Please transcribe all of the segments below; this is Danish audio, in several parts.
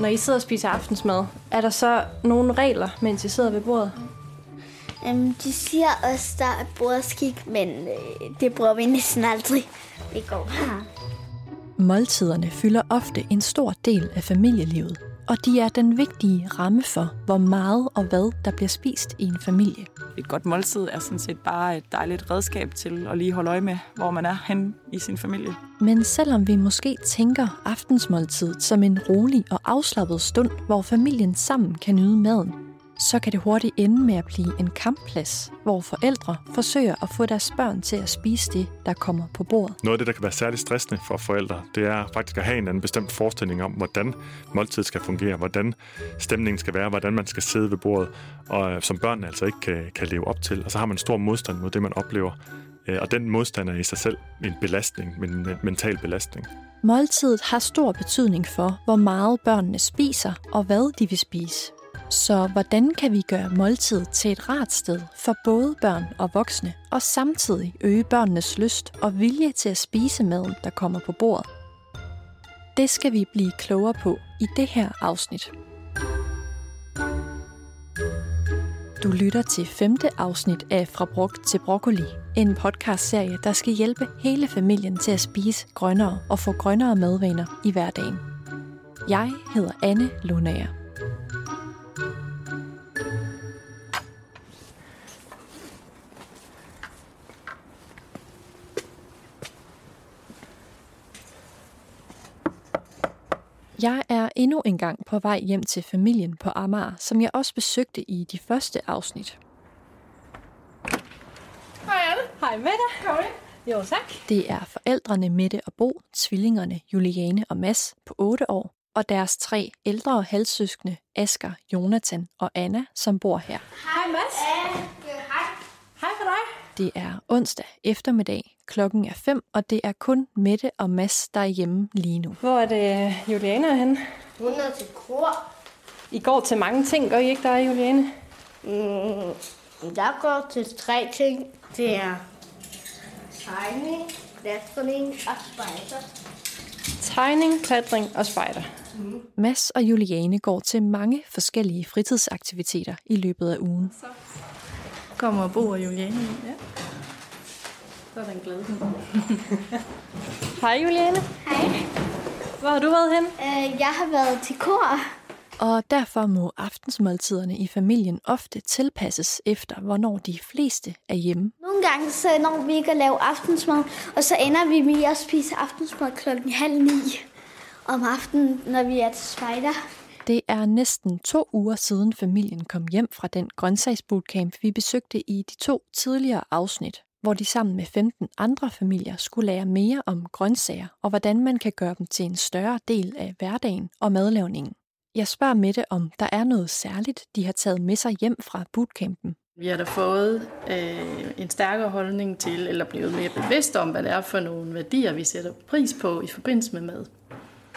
Når I sidder og spiser aftensmad, er der så nogle regler, mens I sidder ved bordet? Um, de siger også, der er bordskik, men øh, det bruger vi næsten aldrig. Vi går her. Måltiderne fylder ofte en stor del af familielivet, og de er den vigtige ramme for, hvor meget og hvad der bliver spist i en familie. Et godt måltid er sådan set bare et dejligt redskab til at lige holde øje med, hvor man er hen i sin familie. Men selvom vi måske tænker aftensmåltid som en rolig og afslappet stund, hvor familien sammen kan nyde maden, så kan det hurtigt ende med at blive en kampplads, hvor forældre forsøger at få deres børn til at spise det, der kommer på bordet. Noget af det, der kan være særligt stressende for forældre, det er faktisk at have en anden bestemt forestilling om, hvordan måltid skal fungere, hvordan stemningen skal være, hvordan man skal sidde ved bordet, og øh, som børn altså ikke kan, kan leve op til. Og så har man en stor modstand mod det, man oplever. Øh, og den modstand er i sig selv en belastning, en mental belastning. Måltidet har stor betydning for, hvor meget børnene spiser og hvad de vil spise. Så hvordan kan vi gøre måltid til et rart sted for både børn og voksne, og samtidig øge børnenes lyst og vilje til at spise maden, der kommer på bordet? Det skal vi blive klogere på i det her afsnit. Du lytter til femte afsnit af Fra brugt til broccoli, en podcastserie, der skal hjælpe hele familien til at spise grønnere og få grønnere madvaner i hverdagen. Jeg hedder Anne Lunager. Endnu en gang på vej hjem til familien på Amager, som jeg også besøgte i de første afsnit. Hej Anne. Hej Mette. Kom ind. Jo, tak. Det er forældrene Mette og Bo, tvillingerne Juliane og Mads på 8 år, og deres tre ældre halvsøskende, Asker, Jonathan og Anna, som bor her. Hej Mads. Hej. Det er onsdag eftermiddag. Klokken er 5, og det er kun Mette og Mads, der er hjemme lige nu. Hvor er det Juliane er henne? Hun er til kor. I går til mange ting, gør I ikke der, Juliane? Mm, jeg går til tre ting. Det er tegning, klatring og spejder. Tegning, klatring og spejder. Mads og Juliane går til mange forskellige fritidsaktiviteter i løbet af ugen. Kommer og Juliane ind, ja. Så er den glad Hej Juliane. Hej. Hvor har du været hen? Uh, jeg har været til kor. Og derfor må aftensmåltiderne i familien ofte tilpasses efter, hvornår de fleste er hjemme. Nogle gange så når vi ikke at lave aftensmad, og så ender vi med at spise aftensmad klokken halv ni om aftenen, når vi er til spejder. Det er næsten to uger siden familien kom hjem fra den grøntsagsbootcamp, vi besøgte i de to tidligere afsnit, hvor de sammen med 15 andre familier skulle lære mere om grøntsager og hvordan man kan gøre dem til en større del af hverdagen og madlavningen. Jeg spørger Mette, om der er noget særligt, de har taget med sig hjem fra bootcampen. Vi har da fået øh, en stærkere holdning til, eller blevet mere bevidst om, hvad det er for nogle værdier, vi sætter pris på i forbindelse med mad.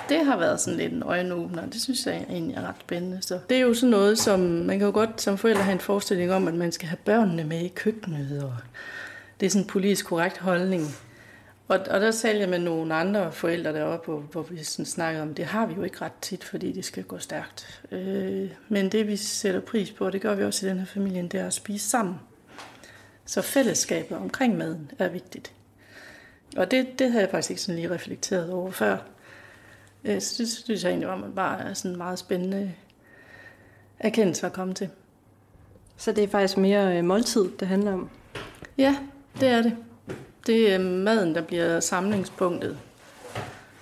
Det har været sådan lidt en øjenåbner, det synes jeg egentlig er ret spændende. Så det er jo sådan noget, som man kan jo godt som forældre have en forestilling om, at man skal have børnene med i køkkenet, og det er sådan en politisk korrekt holdning. Og, og der talte jeg med nogle andre forældre deroppe, hvor, hvor vi sådan snakkede om, det har vi jo ikke ret tit, fordi det skal gå stærkt. Øh, men det vi sætter pris på, og det gør vi også i den her familie, det er at spise sammen. Så fællesskabet omkring maden er vigtigt. Og det, det havde jeg faktisk ikke sådan lige reflekteret over før. Øh, så det synes jeg egentlig var bare er sådan en meget spændende erkendelse at komme til. Så det er faktisk mere øh, måltid, det handler om? Ja, det er det. Det er maden, der bliver samlingspunktet.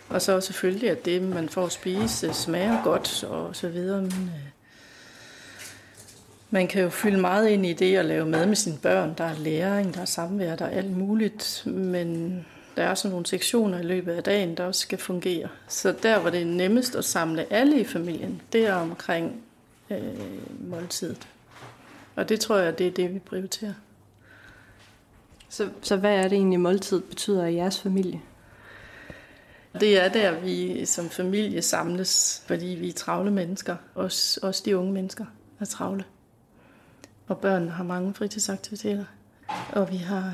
Og så selvfølgelig, at det, man får at spise, smager godt og så videre. Men, øh, man kan jo fylde meget ind i det at lave mad med sine børn. Der er læring, der er samvær, der er alt muligt. Men der er sådan nogle sektioner i løbet af dagen, der også skal fungere. Så der, hvor det er nemmest at samle alle i familien, det er omkring øh, måltidet. Og det tror jeg, det er det, vi prioriterer. Så, så hvad er det egentlig, måltid betyder i jeres familie? Det er der, vi som familie samles, fordi vi er travle mennesker. Også, også de unge mennesker er travle. Og børnene har mange fritidsaktiviteter. Og vi har,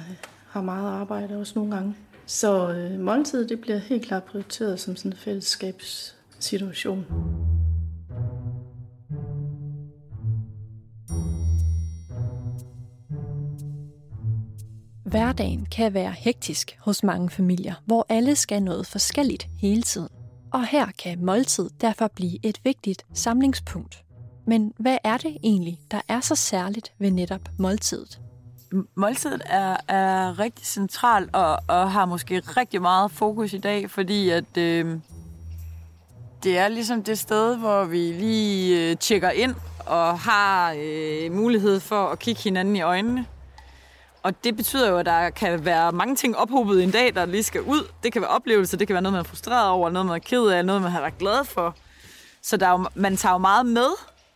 har meget arbejde også nogle gange. Så øh, måltidet det bliver helt klart prioriteret som sådan en fællesskabssituation. Hverdagen kan være hektisk hos mange familier, hvor alle skal noget forskelligt hele tiden. Og her kan måltid derfor blive et vigtigt samlingspunkt. Men hvad er det egentlig, der er så særligt ved netop måltidet? Måltidet er, er rigtig central og, og har måske rigtig meget fokus i dag, fordi at øh, det er ligesom det sted, hvor vi lige øh, tjekker ind og har øh, mulighed for at kigge hinanden i øjnene. Og det betyder jo, at der kan være mange ting ophobet i en dag, der lige skal ud. Det kan være oplevelser, det kan være noget, man er frustreret over, noget, man er ked af, noget, man har været glad for. Så der er jo, man tager jo meget med.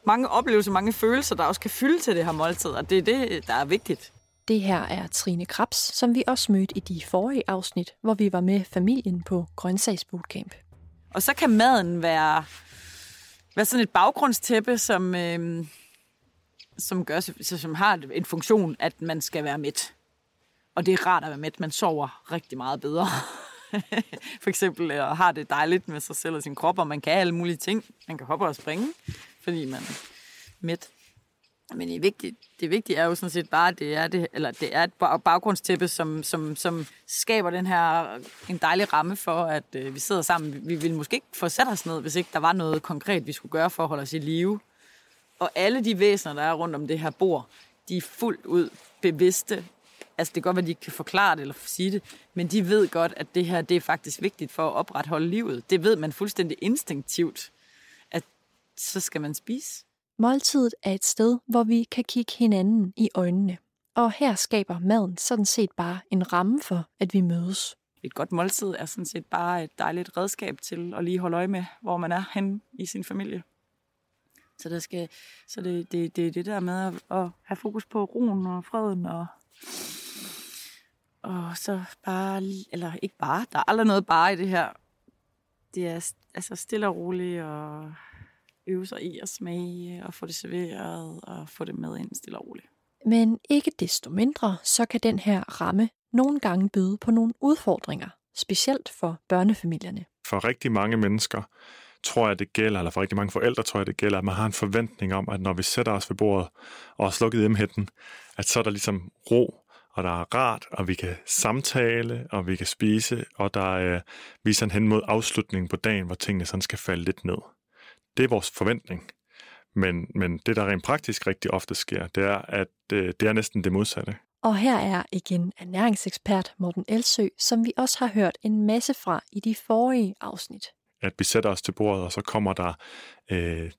Mange oplevelser, mange følelser, der også kan fylde til det her måltid, og det er det, der er vigtigt. Det her er Trine Krabs, som vi også mødte i de forrige afsnit, hvor vi var med familien på Grøntsagsbootcamp. Og så kan maden være, være sådan et baggrundstæppe, som, øh, som, gør, som har en funktion, at man skal være mæt. Og det er rart at være mæt. Man sover rigtig meget bedre. For eksempel og har det dejligt med sig selv og sin krop, og man kan alle mulige ting. Man kan hoppe og springe, fordi man er mæt. Men det vigtige, det vigtige er jo sådan set bare, at det er, det, eller det er et baggrundstæppe, som, som, som skaber den her en dejlig ramme for, at øh, vi sidder sammen. Vi ville måske ikke få sat os ned, hvis ikke der var noget konkret, vi skulle gøre for at holde os i live. Og alle de væsener, der er rundt om det her bord, de er fuldt ud bevidste. Altså det kan godt være, at de ikke kan forklare det eller sige det, men de ved godt, at det her det er faktisk vigtigt for at opretholde livet. Det ved man fuldstændig instinktivt, at så skal man spise. Måltidet er et sted, hvor vi kan kigge hinanden i øjnene. Og her skaber maden sådan set bare en ramme for, at vi mødes. Et godt måltid er sådan set bare et dejligt redskab til at lige holde øje med, hvor man er hen i sin familie. Så, der skal, så det, det, det, det der med at, at have fokus på roen og freden og, og så bare, eller ikke bare, der er aldrig noget bare i det her. Det er altså stille og roligt og øve sig i at smage og få det serveret og få det med ind stille og roligt. Men ikke desto mindre, så kan den her ramme nogle gange byde på nogle udfordringer, specielt for børnefamilierne. For rigtig mange mennesker tror jeg, det gælder, eller for rigtig mange forældre tror jeg, det gælder, at man har en forventning om, at når vi sætter os ved bordet og har slukket hjemhætten, at så er der ligesom ro, og der er rart, og vi kan samtale, og vi kan spise, og der er, vi er sådan hen mod afslutningen på dagen, hvor tingene sådan skal falde lidt ned. Det er vores forventning. Men, men det, der rent praktisk rigtig ofte sker, det er, at øh, det er næsten det modsatte. Og her er igen ernæringsekspert Morten Elsø, som vi også har hørt en masse fra i de forrige afsnit. At vi sætter os til bordet, og så kommer der øh,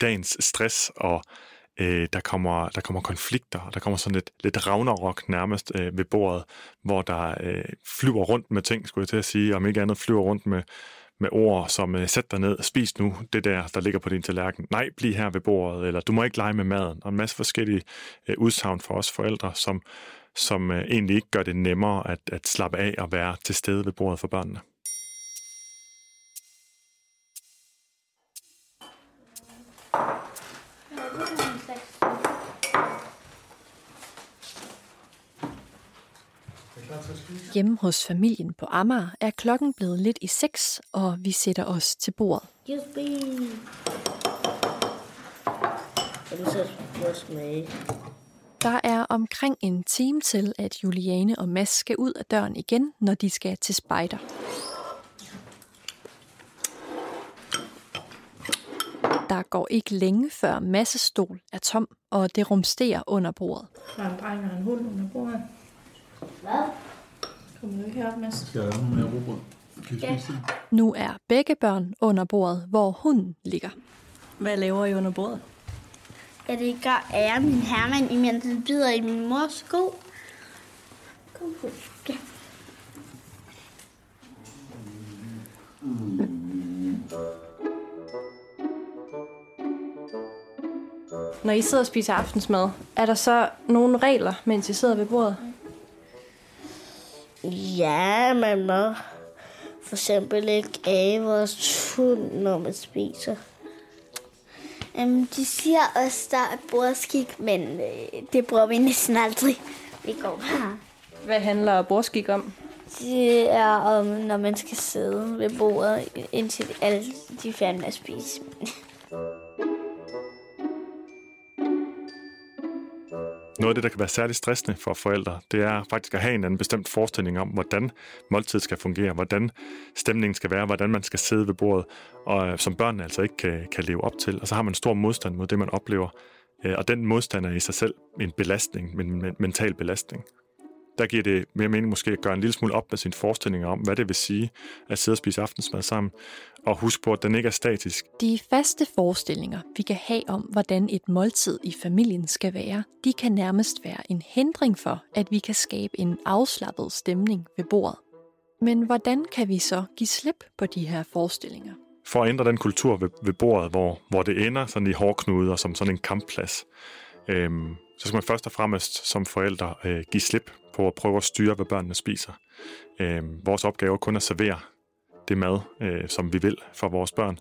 dagens stress, og øh, der, kommer, der kommer konflikter, og der kommer sådan lidt, lidt ragnarok nærmest øh, ved bordet, hvor der øh, flyver rundt med ting, skulle jeg til at sige, om ikke andet flyver rundt med med ord som øh, sæt dig ned, spis nu det der, der ligger på din tallerken. Nej, bliv her ved bordet, eller du må ikke lege med maden. Og en masse forskellige øh, udsagn for os forældre, som, som øh, egentlig ikke gør det nemmere at, at slappe af og være til stede ved bordet for børnene. Hjemme hos familien på Amager er klokken blevet lidt i seks, og vi sætter os til bordet. Der er omkring en time til, at Juliane og Mads skal ud af døren igen, når de skal til spejder. Der går ikke længe før Masses stol er tom, og det rumsterer under bordet. Der er en dreng og en hund under bordet. Hvad? Kommer du ikke herop, Mads? Skal jeg have noget mere? Ja. Nu er begge børn under bordet, hvor hunden ligger. Hvad laver I under bordet? Jeg ligger ære min hermand, imens den bider i min mors sko. Kom på. Ja. Når I sidder og spiser aftensmad, er der så nogle regler, mens I sidder ved bordet? Ja, man må for eksempel ikke af vores hund, når man spiser. Um, de siger også, der er bordskik, men øh, det bruger vi næsten aldrig. Vi går bare. Hvad handler bordskik om? Det er om, når man skal sidde ved bordet, indtil alle de er færdige med at spise. Noget af det, der kan være særligt stressende for forældre, det er faktisk at have en anden bestemt forestilling om, hvordan måltid skal fungere, hvordan stemningen skal være, hvordan man skal sidde ved bordet, og øh, som børnene altså ikke kan, kan leve op til. Og så har man en stor modstand mod det, man oplever. Øh, og den modstand er i sig selv en belastning, en mental belastning der giver det mere mening måske at gøre en lille smule op med sine forestillinger om, hvad det vil sige at sidde og spise aftensmad sammen, og huske på, at den ikke er statisk. De faste forestillinger, vi kan have om, hvordan et måltid i familien skal være, de kan nærmest være en hindring for, at vi kan skabe en afslappet stemning ved bordet. Men hvordan kan vi så give slip på de her forestillinger? For at ændre den kultur ved, ved bordet, hvor, hvor det ender sådan i hårdknuder som sådan en kampplads, øhm, så skal man først og fremmest som forældre øh, give slip på at prøve at styre, hvad børnene spiser. Øh, vores opgave er kun at servere det mad, øh, som vi vil for vores børn.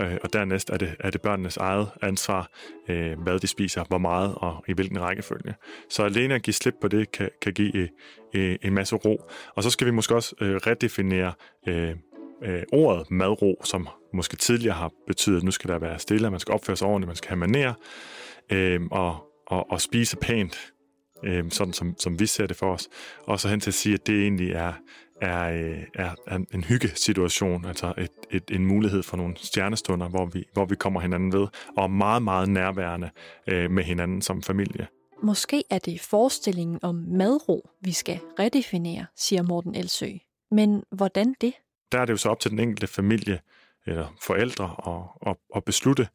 Øh, og dernæst er det, er det børnenes eget ansvar, øh, hvad de spiser, hvor meget og i hvilken rækkefølge. Så alene at give slip på det kan, kan give øh, øh en masse ro. Og så skal vi måske også øh, redefinere øh, øh, ordet madro, som måske tidligere har betydet, at nu skal der være stille, man skal opføre sig ordentligt, man skal have maner, øh, og, og, og spise pænt øh, sådan som, som vi ser det for os. Og så hen til at sige, at det egentlig er, er, øh, er, er en hyggesituation, altså et, et, en mulighed for nogle stjernestunder, hvor vi, hvor vi kommer hinanden ved, og er meget, meget nærværende øh, med hinanden som familie. Måske er det forestillingen om madro, vi skal redefinere, siger Morten Elsø. Men hvordan det? Der er det jo så op til den enkelte familie eller forældre at, at, at beslutte,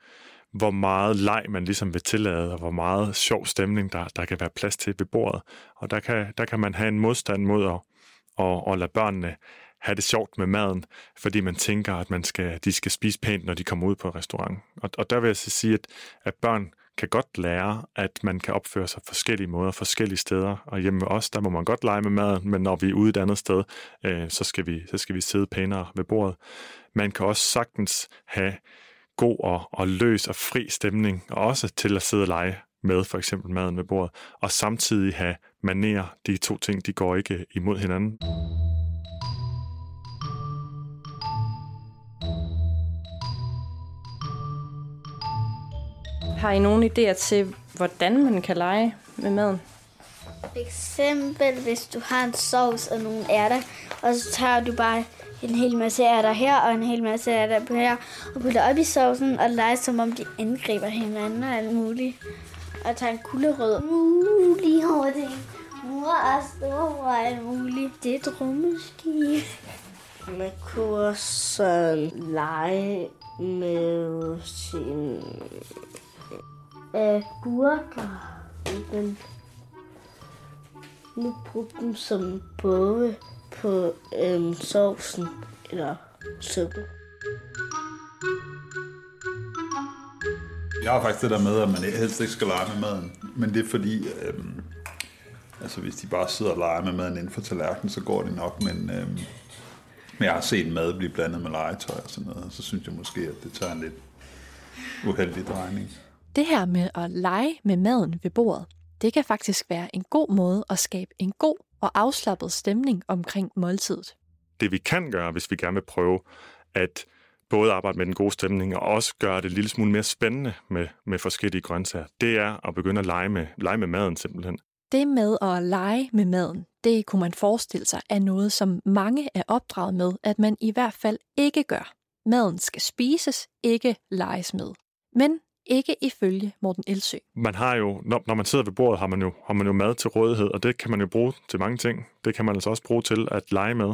hvor meget leg man ligesom vil tillade, og hvor meget sjov stemning, der, der kan være plads til ved bordet. Og der kan, der kan man have en modstand mod at, at, at lade børnene have det sjovt med maden, fordi man tænker, at man skal, de skal spise pænt, når de kommer ud på et restaurant. Og, og der vil jeg så sige, at, at børn kan godt lære, at man kan opføre sig forskellige måder, forskellige steder. Og hjemme med os, der må man godt lege med maden, men når vi er ude et andet sted, øh, så, skal vi, så skal vi sidde pænere ved bordet. Man kan også sagtens have god og, og løs og fri stemning, og også til at sidde og lege med for eksempel maden ved bordet, og samtidig have maner. De to ting, de går ikke imod hinanden. Har I nogle idéer til, hvordan man kan lege med maden? For eksempel, hvis du har en sovs og nogle ærter, og så tager du bare en hel masse ærter her og en hel masse ærter på her, og putter op i sovsen og leger som om de angriber hinanden og alt muligt. Og tager en kulderød. Mulig hurtigt. Mor er stor og alt muligt. Det er et rummeskib. Man kunne også lege med sin agurker. Men nu bruge dem som både på øhm, sovsen eller suppen. Jeg har faktisk det der med, at man helst ikke skal lege med maden. Men det er fordi, øhm, altså hvis de bare sidder og leger med maden inden for tallerkenen, så går det nok. Men, øhm, men jeg har set mad blive blandet med legetøj og sådan noget, så synes jeg måske, at det tager en lidt uheldig drejning. Det her med at lege med maden ved bordet, det kan faktisk være en god måde at skabe en god og afslappet stemning omkring måltidet. Det vi kan gøre, hvis vi gerne vil prøve at både arbejde med den gode stemning og også gøre det en lille smule mere spændende med, med forskellige grøntsager, det er at begynde at lege med, lege med maden simpelthen. Det med at lege med maden, det kunne man forestille sig er noget, som mange er opdraget med, at man i hvert fald ikke gør. Maden skal spises, ikke leges med. Men ikke ifølge Morten Elsø. Man har jo, når, når man sidder ved bordet, har man, jo, har man jo mad til rådighed, og det kan man jo bruge til mange ting. Det kan man altså også bruge til at lege med.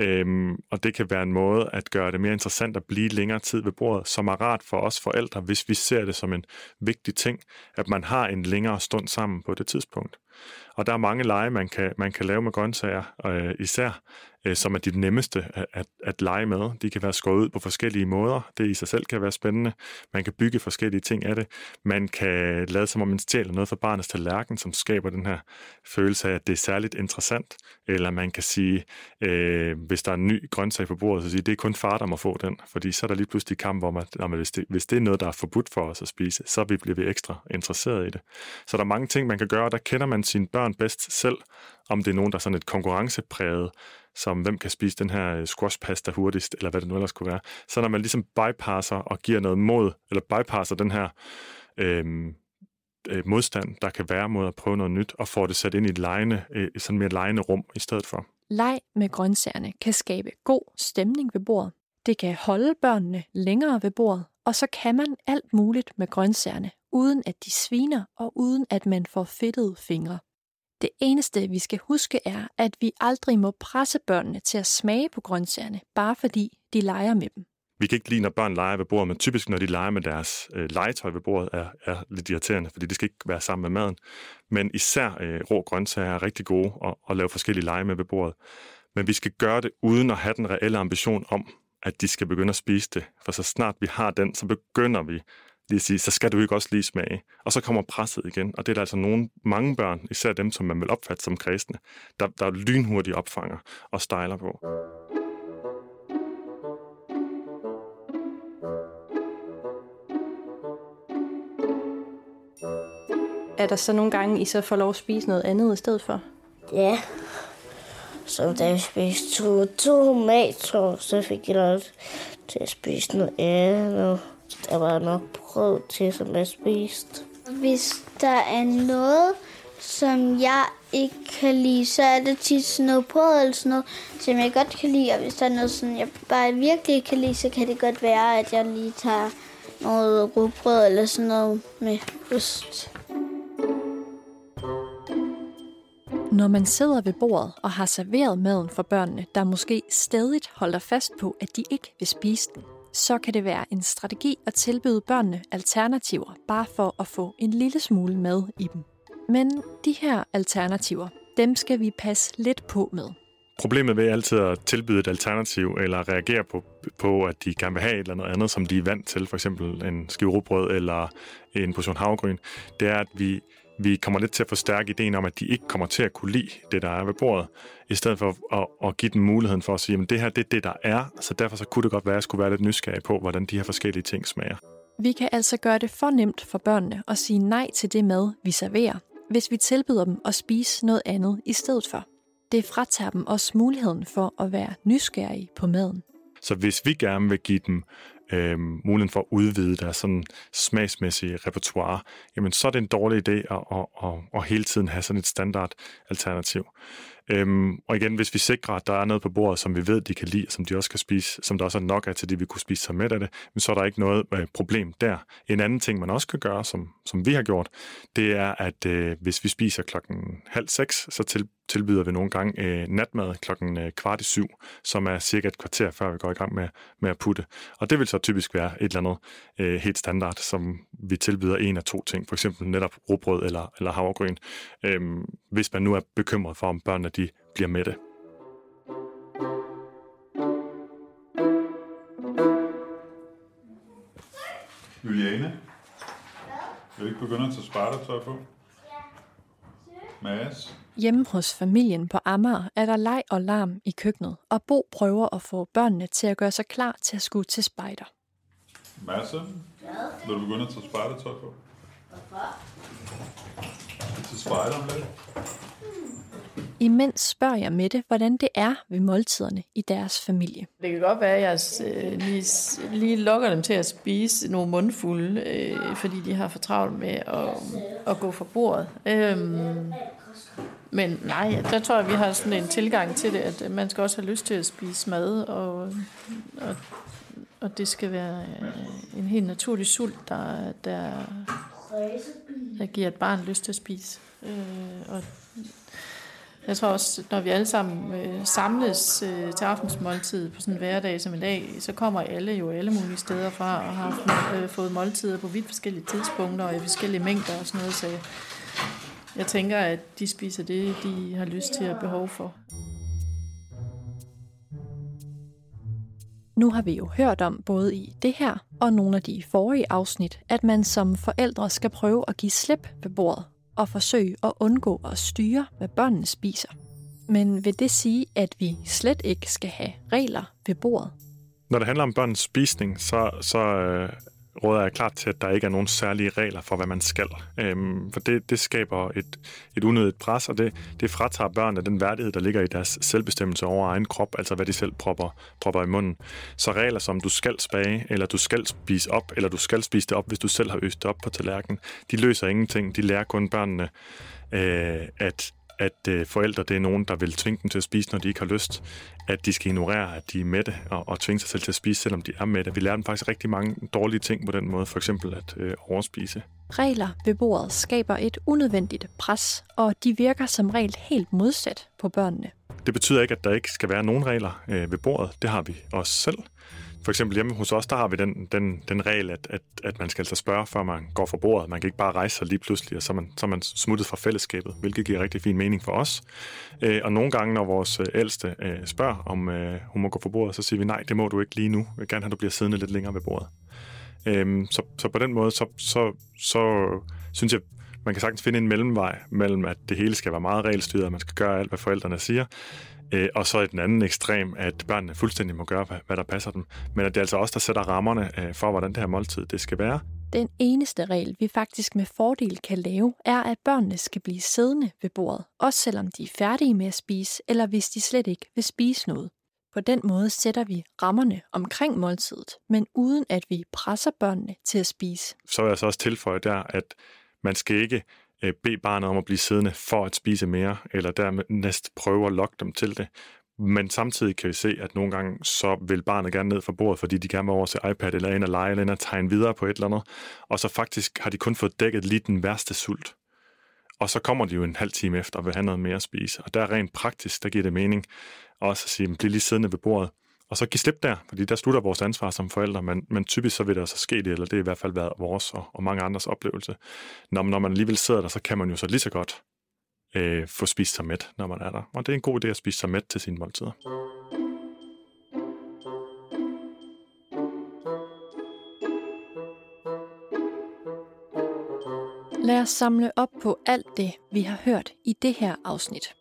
Øhm, og det kan være en måde at gøre det mere interessant at blive længere tid ved bordet, som er rart for os forældre, hvis vi ser det som en vigtig ting, at man har en længere stund sammen på det tidspunkt. Og der er mange lege, man kan, man kan lave med grøntsager, øh, især øh, som er de nemmeste at, at, at lege med. De kan være skåret ud på forskellige måder. Det i sig selv kan være spændende. Man kan bygge forskellige ting af det. Man kan lade som om man stjæler noget fra barnets tallerken, som skaber den her følelse af, at det er særligt interessant. Eller man kan sige, øh, hvis der er en ny grøntsag på bordet, så sige, det er kun far, der må få den. Fordi så er der lige pludselig kamp om, at jamen, hvis, det, hvis det er noget, der er forbudt for os at spise, så bliver vi ekstra interesseret i det. Så der er mange ting, man kan gøre, og der kender man sine børn bedst selv, om det er nogen, der er sådan et konkurrencepræget, som hvem kan spise den her øh, squashpasta hurtigst, eller hvad det nu ellers kunne være. Så når man ligesom bypasser og giver noget mod, eller bypasser den her øhm, øh, modstand, der kan være mod at prøve noget nyt, og får det sat ind i et lejende, øh, sådan mere lejende rum i stedet for. Leg med grøntsagerne kan skabe god stemning ved bordet. Det kan holde børnene længere ved bordet, og så kan man alt muligt med grøntsagerne, uden at de sviner og uden at man får fedtede fingre. Det eneste, vi skal huske, er, at vi aldrig må presse børnene til at smage på grøntsagerne, bare fordi de leger med dem. Vi kan ikke lide, når børn leger ved bordet, men typisk, når de leger med deres øh, legetøj ved bordet, er, er lidt irriterende, fordi det skal ikke være sammen med maden. Men især øh, rå grøntsager er rigtig gode at, at lave forskellige lege med ved bordet. Men vi skal gøre det uden at have den reelle ambition om, at de skal begynde at spise det. For så snart vi har den, så begynder vi lige sige, så skal du ikke også lige smage. Og så kommer presset igen, og det er der altså nogle, mange børn, især dem, som man vil opfatte som kredsende, der, der lynhurtigt opfanger og stejler på. Er der så nogle gange, I så får lov at spise noget andet i stedet for? Ja. Så da jeg spiste to, to tomater, så fik jeg lov til at spise noget andet. Der var nok brød til, som jeg spiste. Hvis der er noget, som jeg ikke kan lide, så er det tit sådan noget brød eller sådan noget, som jeg godt kan lide. Og hvis der er noget, som jeg bare virkelig ikke kan lide, så kan det godt være, at jeg lige tager noget rugbrød eller sådan noget med ost. Når man sidder ved bordet og har serveret maden for børnene, der måske stadig holder fast på, at de ikke vil spise den, så kan det være en strategi at tilbyde børnene alternativer, bare for at få en lille smule mad i dem. Men de her alternativer, dem skal vi passe lidt på med. Problemet ved altid at tilbyde et alternativ, eller reagere på, på, at de gerne vil have et eller andet andet, som de er vant til, for eksempel en skive eller en portion havregryn, det er, at vi vi kommer lidt til at forstærke ideen om, at de ikke kommer til at kunne lide det, der er ved bordet, i stedet for at, at give dem muligheden for at sige, at det her det er det, der er, så derfor så kunne det godt være, at jeg skulle være lidt nysgerrig på, hvordan de her forskellige ting smager. Vi kan altså gøre det for nemt for børnene at sige nej til det mad, vi serverer, hvis vi tilbyder dem at spise noget andet i stedet for. Det fratager dem også muligheden for at være nysgerrige på maden. Så hvis vi gerne vil give dem øh, muligheden for at udvide deres sådan smagsmæssige repertoire, jamen så er det en dårlig idé at, at, at, at hele tiden have sådan et standard alternativ. Øhm, og igen, hvis vi sikrer, at der er noget på bordet, som vi ved, de kan lide, som de også kan spise, som der også er nok af til, de vi kunne spise sig med af det, men så er der ikke noget øh, problem der. En anden ting, man også kan gøre, som, som vi har gjort, det er, at øh, hvis vi spiser klokken halv seks, så til, tilbyder vi nogle gange øh, natmad klokken øh, kvart i syv, som er cirka et kvarter, før vi går i gang med, med at putte. Og det vil så typisk være et eller andet øh, helt standard, som vi tilbyder en af to ting, for eksempel netop råbrød eller, eller havregryn, øh, hvis man nu er bekymret for, om børnene bliver med det. Juliane? Vil du ikke begynde at tage spartetøj på? Mads? Hjemme hos familien på Amager er der leg og larm i køkkenet, og Bo prøver at få børnene til at gøre sig klar til at skulle til spejder. Mads? Vil du begynde at tage spejdertøj på? Hvorfor? Til spejder om lidt. Imens spørger jeg Mette, hvordan det er ved måltiderne i deres familie. Det kan godt være, at jeg øh, lige, lige lokker dem til at spise nogle mundfulde, øh, fordi de har for travlt med at, at gå fra bordet. Øhm, men nej, der tror jeg, vi har sådan en tilgang til det, at man skal også have lyst til at spise mad, og, og, og det skal være øh, en helt naturlig sult, der, der, der giver et barn lyst til at spise. Øh, og jeg tror også, når vi alle sammen øh, samles øh, til aftensmåltid på sådan en hverdag som i dag, så kommer alle jo alle mulige steder fra og har øh, fået måltider på vidt forskellige tidspunkter og i forskellige mængder og sådan noget. Så jeg, jeg tænker, at de spiser det, de har lyst til og behov for. Nu har vi jo hørt om både i det her og nogle af de forrige afsnit, at man som forældre skal prøve at give slip ved bordet og forsøge at undgå at styre, hvad børnene spiser. Men vil det sige, at vi slet ikke skal have regler ved bordet? Når det handler om børns spisning, så, så øh, råder jeg klart til, at der ikke er nogen særlige regler for, hvad man skal. Øhm, for det, det skaber et, et unødigt pres, og det, det fratager børnene den værdighed, der ligger i deres selvbestemmelse over egen krop, altså hvad de selv propper, propper i munden. Så regler som, du skal spage, eller du skal spise op, eller du skal spise det op, hvis du selv har øst det op på tallerkenen, de løser ingenting. De lærer kun børnene, øh, at at øh, forældre det er nogen, der vil tvinge dem til at spise, når de ikke har lyst. At de skal ignorere, at de er mætte, og, og tvinge sig selv til at spise, selvom de er mætte. Vi lærer dem faktisk rigtig mange dårlige ting på den måde, for eksempel at øh, overspise. Regler ved bordet skaber et unødvendigt pres, og de virker som regel helt modsat på børnene. Det betyder ikke, at der ikke skal være nogen regler øh, ved bordet. Det har vi også selv. For eksempel hjemme hos os, der har vi den, den, den regel, at, at, at man skal altså spørge, før man går fra bordet. Man kan ikke bare rejse sig lige pludselig, og så er man, så er man smuttet fra fællesskabet, hvilket giver rigtig fin mening for os. Øh, og nogle gange, når vores øh, ældste øh, spørger, om øh, hun må gå fra bordet, så siger vi, nej, det må du ikke lige nu. Jeg vil gerne have, at du bliver siddende lidt længere ved bordet. Øh, så, så på den måde, så, så, så synes jeg, man kan sagtens finde en mellemvej mellem, at det hele skal være meget regelstyret, og man skal gøre alt, hvad forældrene siger, Øh, og så i den anden ekstrem, at børnene fuldstændig må gøre, hvad, hvad der passer dem. Men at det er altså også der sætter rammerne øh, for, hvordan det her måltid det skal være. Den eneste regel, vi faktisk med fordel kan lave, er, at børnene skal blive siddende ved bordet, også selvom de er færdige med at spise, eller hvis de slet ikke vil spise noget. På den måde sætter vi rammerne omkring måltidet, men uden at vi presser børnene til at spise. Så vil jeg så også tilføje der, at man skal ikke øh, bede barnet om at blive siddende for at spise mere, eller dernæst næst prøve at lokke dem til det. Men samtidig kan vi se, at nogle gange så vil barnet gerne ned fra bordet, fordi de gerne vil over til iPad eller ind og lege eller ind og tegne videre på et eller andet. Og så faktisk har de kun fået dækket lige den værste sult. Og så kommer de jo en halv time efter og vil have noget mere at spise. Og der rent praktisk, der giver det mening også at sige, bliv lige siddende ved bordet. Og så give slip der, fordi der slutter vores ansvar som forældre, men, men typisk så vil der så ske det, eller det er i hvert fald været vores og, og mange andres oplevelse. Når, når man alligevel sidder der, så kan man jo så lige så godt øh, få spist sig mæt, når man er der. Og det er en god idé at spise sig mæt til sine måltider. Lad os samle op på alt det, vi har hørt i det her afsnit.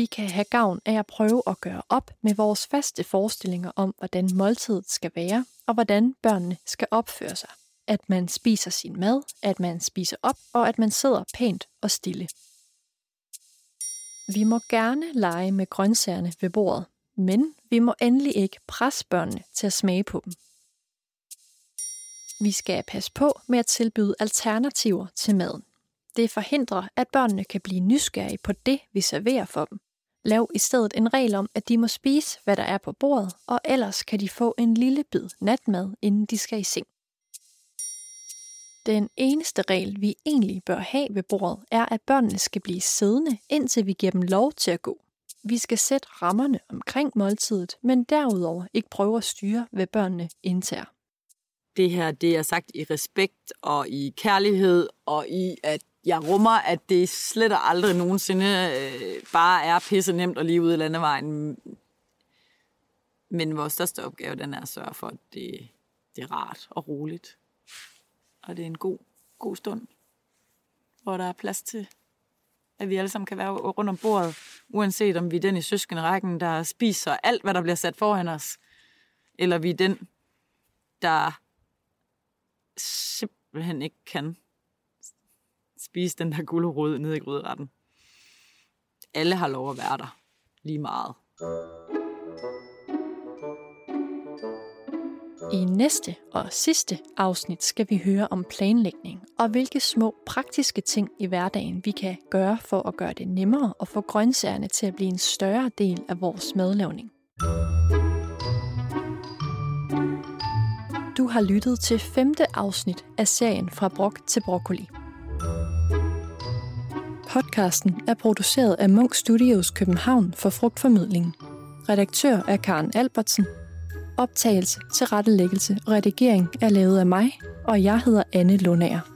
Vi kan have gavn af at prøve at gøre op med vores faste forestillinger om, hvordan måltidet skal være, og hvordan børnene skal opføre sig. At man spiser sin mad, at man spiser op, og at man sidder pænt og stille. Vi må gerne lege med grøntsagerne ved bordet, men vi må endelig ikke presse børnene til at smage på dem. Vi skal passe på med at tilbyde alternativer til maden. Det forhindrer, at børnene kan blive nysgerrige på det, vi serverer for dem. Lav i stedet en regel om, at de må spise, hvad der er på bordet, og ellers kan de få en lille bid natmad, inden de skal i seng. Den eneste regel, vi egentlig bør have ved bordet, er, at børnene skal blive siddende, indtil vi giver dem lov til at gå. Vi skal sætte rammerne omkring måltidet, men derudover ikke prøve at styre, hvad børnene indtager det her det er sagt i respekt og i kærlighed og i, at jeg rummer, at det slet og aldrig nogensinde øh, bare er pisse nemt at lige ud i landevejen. Men vores største opgave, den er at sørge for, at det, det er rart og roligt. Og det er en god, god stund, hvor der er plads til, at vi alle sammen kan være rundt om bordet, uanset om vi er den i søskenrækken, der spiser alt, hvad der bliver sat foran os, eller vi er den, der simpelthen ikke kan spise den der gulerod nede i gryderetten. Alle har lov at være der. Lige meget. I næste og sidste afsnit skal vi høre om planlægning og hvilke små praktiske ting i hverdagen vi kan gøre for at gøre det nemmere og få grøntsagerne til at blive en større del af vores madlavning. Du har lyttet til femte afsnit af serien Fra Brok til Broccoli. Podcasten er produceret af Munk Studios København for frugtformidling. Redaktør er Karen Albertsen. Optagelse, tilrettelæggelse og redigering er lavet af mig, og jeg hedder Anne Lundager.